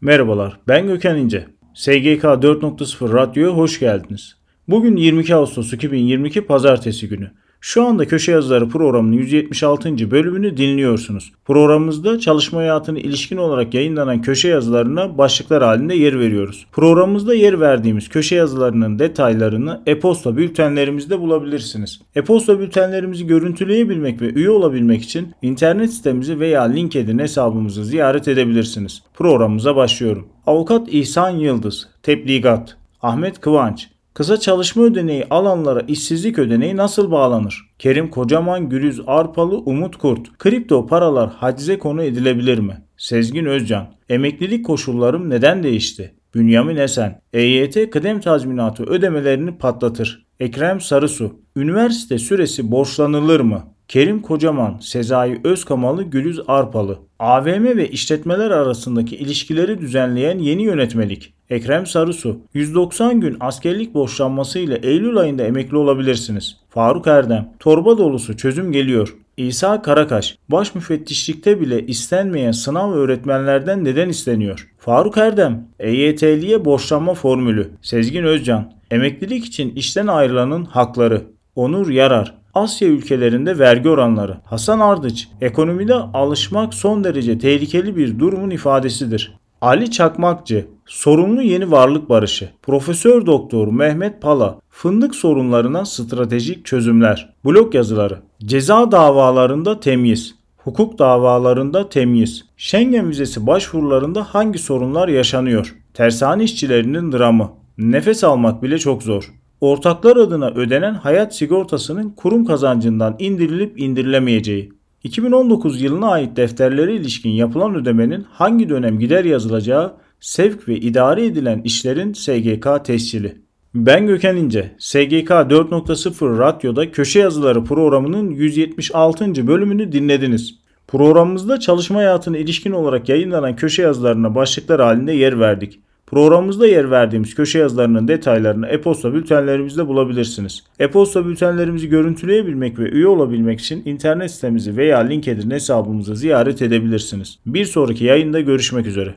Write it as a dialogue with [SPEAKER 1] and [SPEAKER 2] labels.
[SPEAKER 1] Merhabalar, ben Gökhan İnce. SGK 4.0 Radyo'ya hoş geldiniz. Bugün 22 Ağustos 2022 Pazartesi günü. Şu anda Köşe Yazıları programının 176. bölümünü dinliyorsunuz. Programımızda çalışma hayatına ilişkin olarak yayınlanan köşe yazılarına başlıklar halinde yer veriyoruz. Programımızda yer verdiğimiz köşe yazılarının detaylarını e-posta bültenlerimizde bulabilirsiniz. E-posta bültenlerimizi görüntüleyebilmek ve üye olabilmek için internet sitemizi veya LinkedIn hesabımızı ziyaret edebilirsiniz. Programımıza başlıyorum. Avukat İhsan Yıldız, Tebligat, Ahmet Kıvanç, Kısa çalışma ödeneği alanlara işsizlik ödeneği nasıl bağlanır? Kerim Kocaman, Gülüz Arpalı, Umut Kurt. Kripto paralar hacize konu edilebilir mi? Sezgin Özcan. Emeklilik koşullarım neden değişti? Bünyamin Esen. EYT kıdem tazminatı ödemelerini patlatır. Ekrem Sarısu. Üniversite süresi borçlanılır mı? Kerim Kocaman, Sezai Özkamalı, Gülüz Arpalı. AVM ve işletmeler arasındaki ilişkileri düzenleyen yeni yönetmelik. Ekrem Sarısu. 190 gün askerlik borçlanması ile Eylül ayında emekli olabilirsiniz. Faruk Erdem. Torba dolusu çözüm geliyor. İsa Karakaş. Baş müfettişlikte bile istenmeyen sınav öğretmenlerden neden isteniyor? Faruk Erdem. EYT'liye borçlanma formülü. Sezgin Özcan. Emeklilik için işten ayrılanın hakları. Onur Yarar. Asya ülkelerinde vergi oranları. Hasan Ardıç, ekonomide alışmak son derece tehlikeli bir durumun ifadesidir. Ali Çakmakçı, sorumlu yeni varlık barışı. Profesör Doktor Mehmet Pala, fındık sorunlarına stratejik çözümler. Blog yazıları. Ceza davalarında temyiz. Hukuk davalarında temyiz. Schengen vizesi başvurularında hangi sorunlar yaşanıyor? Tersane işçilerinin dramı. Nefes almak bile çok zor ortaklar adına ödenen hayat sigortasının kurum kazancından indirilip indirilemeyeceği. 2019 yılına ait defterlere ilişkin yapılan ödemenin hangi dönem gider yazılacağı sevk ve idare edilen işlerin SGK tescili. Ben Gökhan İnce. SGK 4.0 Radyo'da Köşe Yazıları programının 176. bölümünü dinlediniz. Programımızda çalışma hayatına ilişkin olarak yayınlanan köşe yazılarına başlıklar halinde yer verdik. Programımızda yer verdiğimiz köşe yazılarının detaylarını e-posta bültenlerimizde bulabilirsiniz. E-posta bültenlerimizi görüntüleyebilmek ve üye olabilmek için internet sitemizi veya LinkedIn hesabımızı ziyaret edebilirsiniz. Bir sonraki yayında görüşmek üzere.